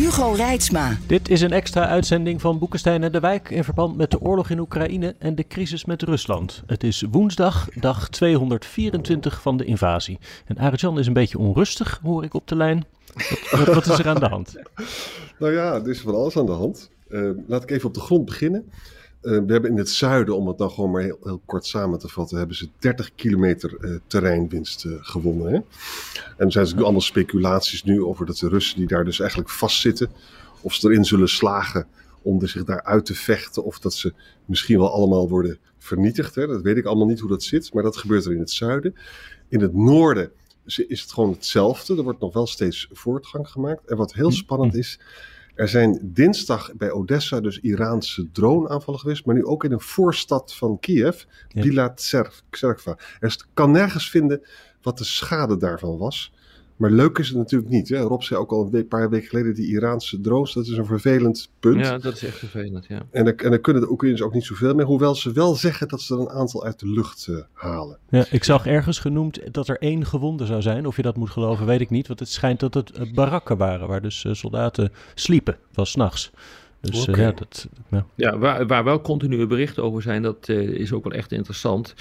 Hugo Reitsma. Dit is een extra uitzending van Boekenstein en de Wijk in verband met de oorlog in Oekraïne en de crisis met Rusland. Het is woensdag, dag 224 van de invasie. En Arjan is een beetje onrustig, hoor ik op de lijn. Wat, wat is er aan de hand? Nou ja, er is van alles aan de hand. Uh, laat ik even op de grond beginnen. Uh, we hebben in het zuiden, om het dan gewoon maar heel, heel kort samen te vatten, hebben ze 30 kilometer uh, terreinwinst uh, gewonnen. Hè? En er zijn natuurlijk allemaal speculaties nu over dat de Russen die daar dus eigenlijk vastzitten, of ze erin zullen slagen om zich daar uit te vechten, of dat ze misschien wel allemaal worden vernietigd. Hè? Dat weet ik allemaal niet hoe dat zit, maar dat gebeurt er in het zuiden. In het noorden is het gewoon hetzelfde. Er wordt nog wel steeds voortgang gemaakt. En wat heel spannend is, er zijn dinsdag bij Odessa dus Iraanse droneaanvallen geweest, maar nu ook in een voorstad van Kiev, ja. Bilatserva. Er kan nergens vinden wat de schade daarvan was. Maar leuk is het natuurlijk niet. Hè? Rob zei ook al een paar weken geleden, die Iraanse drones, dat is een vervelend punt. Ja, dat is echt vervelend, ja. En daar, en daar kunnen de Oekraïners ook niet zoveel mee, hoewel ze wel zeggen dat ze er een aantal uit de lucht uh, halen. Ja, ik zag ergens genoemd dat er één gewonde zou zijn. Of je dat moet geloven, weet ik niet. Want het schijnt dat het uh, barakken waren, waar dus uh, soldaten sliepen, was s'nachts. Dus okay. ja, dat, ja. ja waar, waar wel continue berichten over zijn, dat is ook wel echt interessant.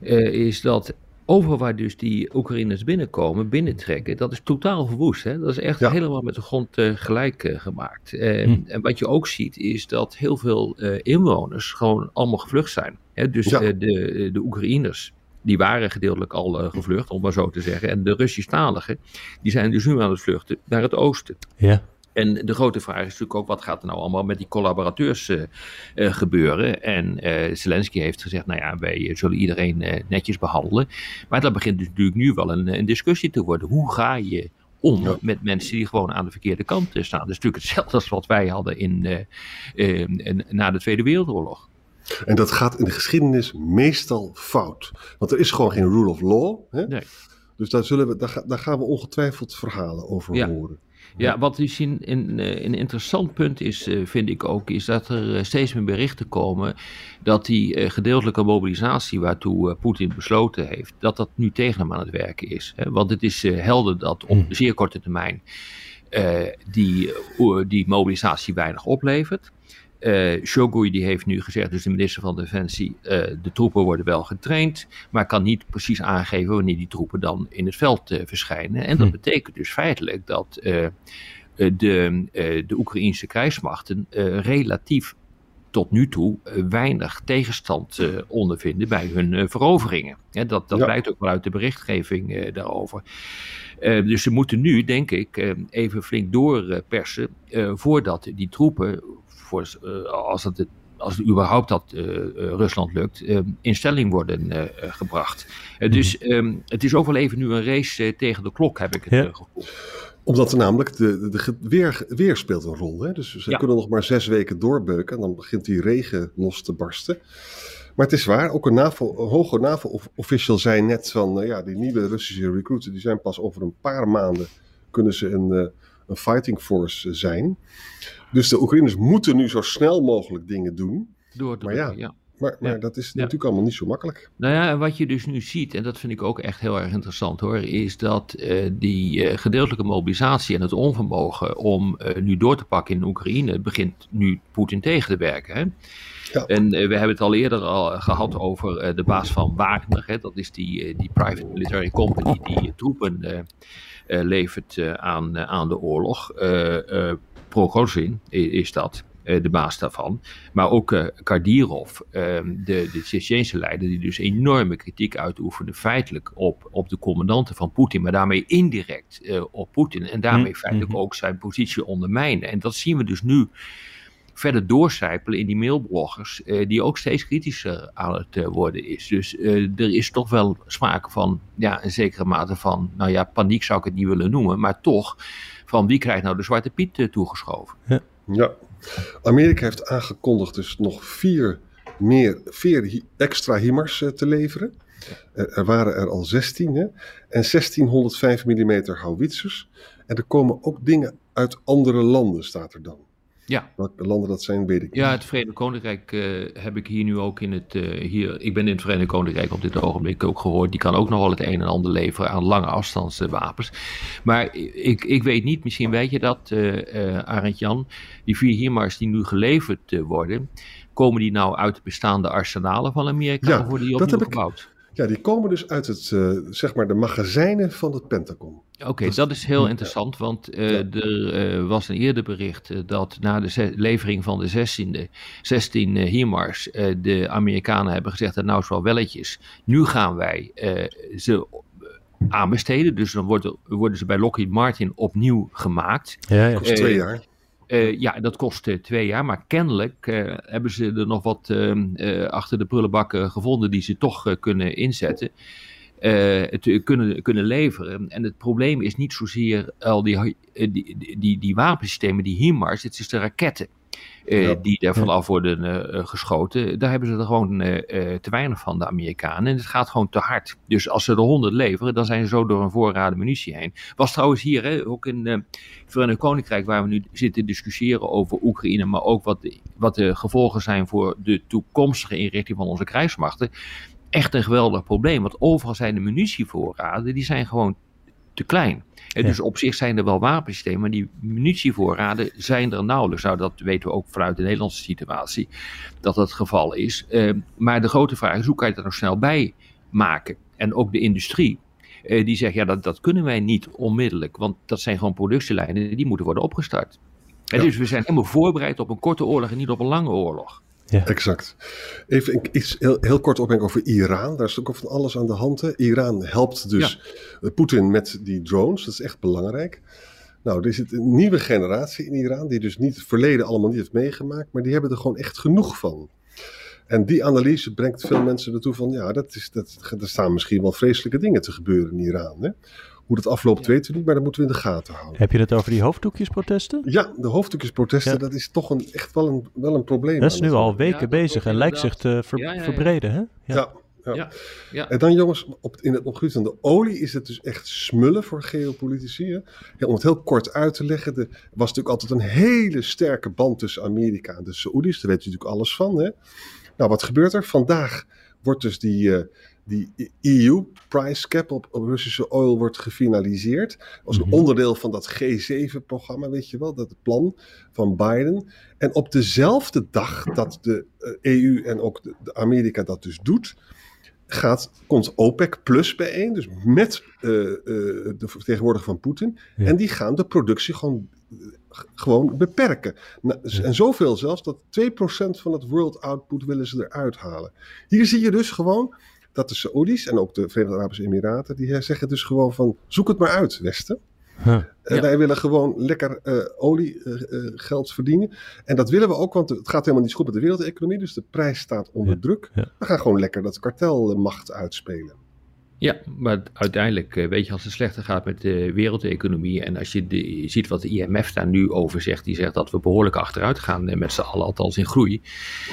is dat Overal waar dus die Oekraïners binnenkomen, binnentrekken, dat is totaal verwoest. Hè? Dat is echt ja. helemaal met de grond uh, gelijk uh, gemaakt. En, hm. en, wat je ook ziet, is dat heel veel inwoners gewoon allemaal gevlucht zijn. Hè? Dus ja. de, de Oekraïners, die waren gedeeltelijk al gevlucht, om maar zo te zeggen. En de Russisch-taligen, die zijn dus nu aan het vluchten naar het oosten. Ja. En de grote vraag is natuurlijk ook, wat gaat er nou allemaal met die collaborateurs uh, uh, gebeuren? En uh, Zelensky heeft gezegd, nou ja, wij zullen iedereen netjes behandelen. Maar dat begint dus natuurlijk nu wel een, een discussie te worden. Hoe ga je om ja. met mensen die gewoon aan de verkeerde kant staan? Dat is natuurlijk hetzelfde als wat wij hadden in, in, na de Tweede Wereldoorlog. En dat gaat in de geschiedenis meestal fout. Want er is gewoon geen rule of law. Hè? Nee. Dus daar, zullen we, daar, daar gaan we ongetwijfeld verhalen over ja. horen. Ja, wat is een, een, een interessant punt is, vind ik ook, is dat er steeds meer berichten komen dat die gedeeltelijke mobilisatie waartoe Poetin besloten heeft, dat dat nu tegen hem aan het werken is. Want het is helder dat op zeer korte termijn die, die mobilisatie weinig oplevert. Uh, Shogui die heeft nu gezegd, dus de minister van Defensie, uh, de troepen worden wel getraind, maar kan niet precies aangeven wanneer die troepen dan in het veld uh, verschijnen. En dat hm. betekent dus feitelijk dat de, de Oekraïnse krijgsmachten relatief tot nu toe weinig tegenstand ondervinden bij hun veroveringen. Dat dat ja. blijkt ook wel uit de berichtgeving daarover. dus ze moeten nu, denk ik, even flink doorpersen voordat die troepen voor, uh, als, het, als het überhaupt dat uh, Rusland lukt, in stelling worden gebracht. dus um, het is ook wel even nu een race tegen de klok, heb ik het ja. gevoel omdat er namelijk de, de, de weer, weer speelt een rol. Hè? Dus ze ja. kunnen nog maar zes weken doorbeuken en dan begint die regen los te barsten. Maar het is waar, ook een, NAVO, een hoge NAVO-official zei net van, uh, ja, die nieuwe Russische recruiten, die zijn pas over een paar maanden, kunnen ze een, uh, een fighting force zijn. Dus de Oekraïners moeten nu zo snel mogelijk dingen doen. Door maar ja, ja. Maar, maar ja. dat is ja. natuurlijk allemaal niet zo makkelijk. Nou ja, en wat je dus nu ziet, en dat vind ik ook echt heel erg interessant hoor, is dat uh, die uh, gedeeltelijke mobilisatie en het onvermogen om uh, nu door te pakken in Oekraïne begint nu Poetin tegen te werken. Hè? Ja. En we hebben het al eerder al gehad over de baas van Wagner, hè? dat is die, die private military company die troepen levert aan, aan de oorlog. Progozhin is dat, de baas daarvan. Maar ook uh, Kadirov, um, de, de leider, die dus enorme kritiek uitoefende feitelijk op, op de commandanten van Poetin, maar daarmee indirect uh, op Poetin en daarmee mm. feitelijk mm -hmm. ook zijn positie ondermijnen. En dat zien we dus nu verder doorcijpelen in die mailbloggers, die ook steeds kritischer aan het worden is. Dus er is toch wel sprake van ja, een zekere mate van, nou ja, paniek zou ik het niet willen noemen, maar toch van wie krijgt nou de Zwarte Piet toegeschoven. Ja. Ja, Amerika heeft aangekondigd dus nog vier, meer, vier extra HIMARS te leveren. Er, waren er al 16 hè? en 1605 mm houwitsers. En er komen ook dingen uit andere landen, staat er dan. Ja. Welke landen dat zijn, weet ik niet. Ja, het Verenigd Koninkrijk uh, heb ik hier nu ook in het. Uh, hier, ik ben in het Verenigd Koninkrijk op dit ogenblik ook gehoord. Die kan ook nog wel het een en ander leveren aan lange afstandswapens. Maar ik, ik weet niet, misschien weet je dat, uh, Arend Jan. Die vier HIMARS die nu geleverd worden. Komen die nou uit de bestaande arsenalen van Amerika? Ja, of worden die opnieuw gebouwd? Ja, die komen dus uit het, uh, zeg maar de magazijnen van het Pentagon. Oké, dat is heel interessant, want uh, er uh, was een eerder bericht dat na de levering van de 16e, 16 HIMARS de Amerikanen hebben gezegd, dat nou is wel welletjes, nu gaan wij ze aanbesteden, dus dan worden, worden ze bij Lockheed Martin opnieuw gemaakt. Ja, ja. Kost twee jaar. Uh, ja, dat kost uh, twee jaar, maar kennelijk uh, hebben ze er nog wat ehm, achter de prullenbakken gevonden die ze toch kunnen inzetten, te, kunnen, kunnen leveren. En het probleem is niet zozeer al die, die, die, die wapensystemen, die HIMARS, het is de raketten. Uh, die er vanaf worden uh, geschoten. Daar hebben ze er gewoon te weinig van, de Amerikanen. En het gaat gewoon te hard. Dus als ze er 100 leveren, dan zijn ze zo door een voorraden munitie heen. Was trouwens hier, hè, ook in het Verenigd Koninkrijk, waar we nu zitten discussiëren over Oekraïne, maar ook wat de, wat de gevolgen zijn voor de toekomstige inrichting van onze krijgsmachten. Echt een geweldig probleem, want overal zijn de munitievoorraden, die zijn gewoon te klein. En dus op zich zijn er wel wapensystemen, maar die munitievoorraden zijn er nauwelijks. Nou, dat weten we ook vanuit de Nederlandse situatie, dat dat het geval is. Uh, maar de grote vraag is, hoe kan je dat nou snel bij maken? En ook de industrie, uh, die zegt, ja, dat, dat kunnen wij niet onmiddellijk, want dat zijn gewoon productielijnen, die moeten worden opgestart. En dus we zijn helemaal voorbereid op een korte oorlog en niet op een lange oorlog. Ja. Exact. Even iets heel, heel kort opmerken over Iran. Daar is ook van alles aan de hand. Hè. Iran helpt dus ja. Poetin met die drones. Dat is echt belangrijk. Nou, er zit een nieuwe generatie in Iran die dus niet het verleden allemaal niet heeft meegemaakt, maar die hebben er gewoon echt genoeg van. En die analyse brengt veel mensen ertoe van, ja, dat is, dat, er staan misschien wel vreselijke dingen te gebeuren in Iran. Hè? Hoe dat afloopt weten we niet, maar dat moeten we in de gaten houden. Heb je het over die hoofddoekjesprotesten? Ja, de hoofddoekjesprotesten, dat is toch een, echt wel een, wel een probleem. Dat is nu al weken ja, bezig en lijkt zich te ver, ja, ja, verbreden, hè? Ja. Ja. Ja, En dan jongens, op, in het nog de olie is het dus echt smullen voor geopolitici. Hè? om het heel kort uit te leggen, er was natuurlijk altijd een hele sterke band tussen Amerika en de Saoedi's. Daar weet je natuurlijk alles van. Hè? Nou, wat gebeurt er? Vandaag wordt dus die, uh, die EU price cap op, op, Russische oil wordt gefinaliseerd. Als een mhm. onderdeel van dat G7-programma, weet je wel, dat plan van Biden. En op dezelfde dag dat de EU en ook de, de Amerika dat dus doet, gaat, komt OPEC Plus bijeen, dus met uh, uh, de vertegenwoordiger van Poetin. En die gaan de productie gewoon, gewoon beperken. Nou, En zoveel zelfs dat 2% van het world output willen ze eruit halen. Hier zie je dus gewoon dat de Saoedi's en ook de Verenigde Arabische Emiraten, die zeggen dus gewoon van zoek het maar uit, Westen. Huh. Ja. Wij willen gewoon lekker uh, oliegeld uh, verdienen. En dat willen we ook, want het gaat helemaal niet goed met de wereldeconomie. Dus de prijs staat onder ja. druk. Ja. We gaan gewoon lekker dat kartelmacht uitspelen. Ja, maar uiteindelijk eh, weet je als het slechter gaat met de wereldeconomie en als je de, ziet wat de IMF daar nu over zegt, die zegt dat we behoorlijk achteruit gaan eh, met z'n allen, althans in groei,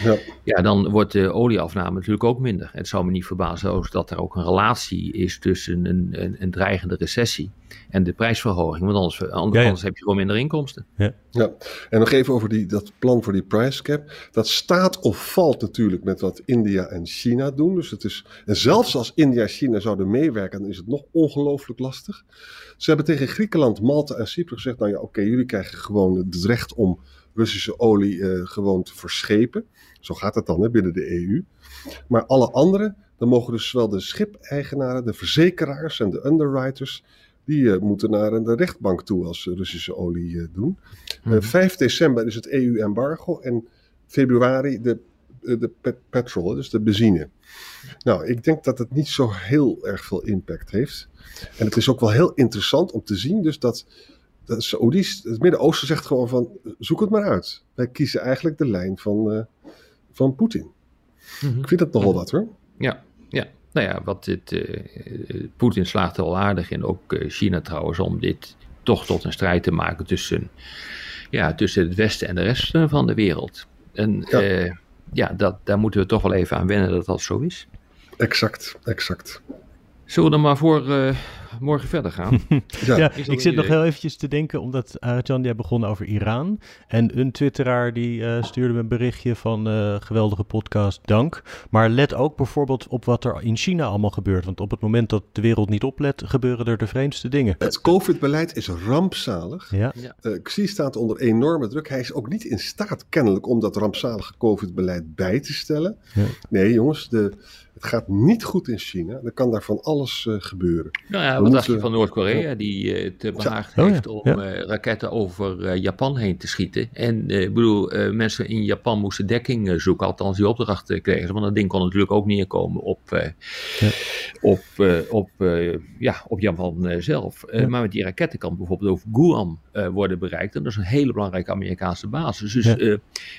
ja. ja, dan wordt de olieafname natuurlijk ook minder. Het zou me niet verbazen dat er ook een relatie is tussen een, een, een dreigende recessie en de prijsverhoging, want anders, anders, ja, ja. heb je gewoon minder inkomsten. Ja. ja, en nog even over die, dat plan voor die price cap. Dat staat of valt natuurlijk met wat India en China doen. Dus het is, en zelfs als India en China zouden meewerken, dan is het nog ongelooflijk lastig. Ze hebben tegen Griekenland, Malta en Cyprus gezegd, nou ja, oké, okay, jullie krijgen gewoon het recht om Russische olie uh, gewoon te verschepen. Zo gaat het dan hè, binnen de EU. Maar alle anderen, dan mogen dus zowel de schipeigenaren, de verzekeraars en de underwriters die uh, moeten naar de rechtbank toe als ze Russische olie uh, doen. Mm -hmm. 5 december is het EU-embargo en februari de, de pet petrol, dus de benzine. Nou, ik denk dat het niet zo heel erg veel impact heeft. En het is ook wel heel interessant om te zien dus dat de Saoedi's, het Midden-Oosten zegt gewoon van, zoek het maar uit. Wij kiezen eigenlijk de lijn van, uh, van Poetin. Mhm. Ik vind dat nogal wat hoor. Ja, ja. Nou ja, wat dit, uh, Poetin slaagt er al aardig in, ook uh, China trouwens, om dit toch tot een strijd te maken tussen, ja, tussen het Westen en de rest van de wereld. En ja, ja dat, daar moeten we toch wel even aan wennen dat dat zo is. Exact, exact. Zullen we dan maar voor uh, morgen verder gaan? ja, ja ik zit nog heel eventjes te denken, omdat Arjan jij begon over Iran. En een twitteraar die uh, stuurde me een berichtje van uh, geweldige podcast, dank. Maar let ook bijvoorbeeld op wat er in China allemaal gebeurt. Want op het moment dat de wereld niet oplet, gebeuren er de vreemdste dingen. Het COVID-beleid is rampzalig. Ja. ja. Xi staat onder enorme druk. Hij is ook niet in staat kennelijk om dat rampzalige COVID-beleid bij te stellen. Ja. Nee jongens, de... Het gaat niet goed in China. Er kan daar van alles uh, gebeuren. Nou ja, wat dacht je van Noord-Korea, die het behaagd ja. heeft oh, ja. om uh, raketten over Japan heen te schieten? En ik bedoel, mensen in Japan moesten dekking zoeken, althans die opdracht kregen. Want dat ding kon natuurlijk ook neerkomen op, op, op, ja, op Japan zelf. Maar met die raketten kan bijvoorbeeld over Guam worden bereikt. En dat is een hele belangrijke Amerikaanse basis. Dus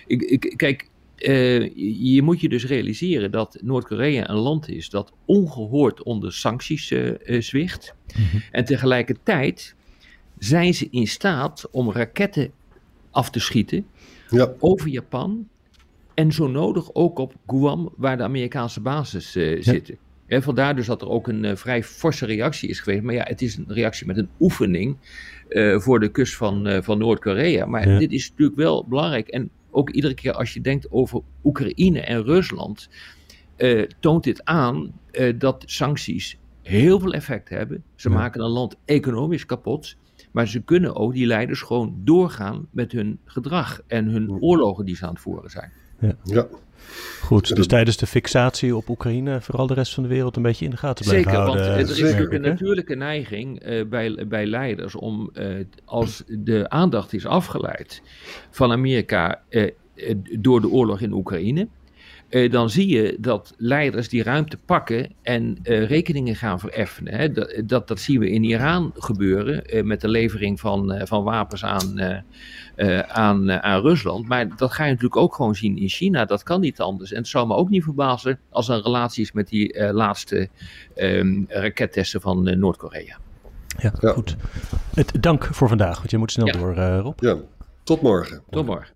ik, ik, kijk, uh, je moet je dus realiseren dat Noord-Korea een land is dat ongehoord onder sancties uh, uh, zwicht. Mm-hmm. En tegelijkertijd zijn ze in staat om raketten af te schieten ja. over Japan. En zo nodig ook op Guam, waar de Amerikaanse bases ja. zitten. En vandaar dus dat er ook een vrij forse reactie is geweest. Maar ja, het is een reactie met een oefening voor de kust van, van Noord-Korea. Maar ja. dit is natuurlijk wel belangrijk. En ook iedere keer als je denkt over Oekraïne en Rusland, uh, toont dit aan uh, dat sancties heel veel effect hebben. Ze ja. maken een land economisch kapot. Maar ze kunnen ook die leiders gewoon doorgaan met hun gedrag en hun oorlogen die ze aan het voeren zijn. Ja. ja. Goed, dus tijdens de fixatie op Oekraïne vooral de rest van de wereld een beetje in de gaten blijven Zeker, houden. want er is natuurlijk een natuurlijke neiging uh, bij, bij leiders om uh, als de aandacht is afgeleid van Amerika uh, door de oorlog in Oekraïne, dan zie je dat leiders die ruimte pakken en rekeningen gaan vereffenen. Hè. Dat, dat, dat, zien we in Iran gebeuren met de levering van, van wapens aan, uh, aan, uh, aan Rusland. Maar dat ga je natuurlijk ook gewoon zien in China. Dat kan niet anders. En het zou me ook niet verbazen als er relatie is met die uh, laatste um, rakettesten van Noord-Korea. Ja, ja, goed. Het, dank voor vandaag, want je moet snel ja. door, Rob. Ja, tot morgen. Tot morgen.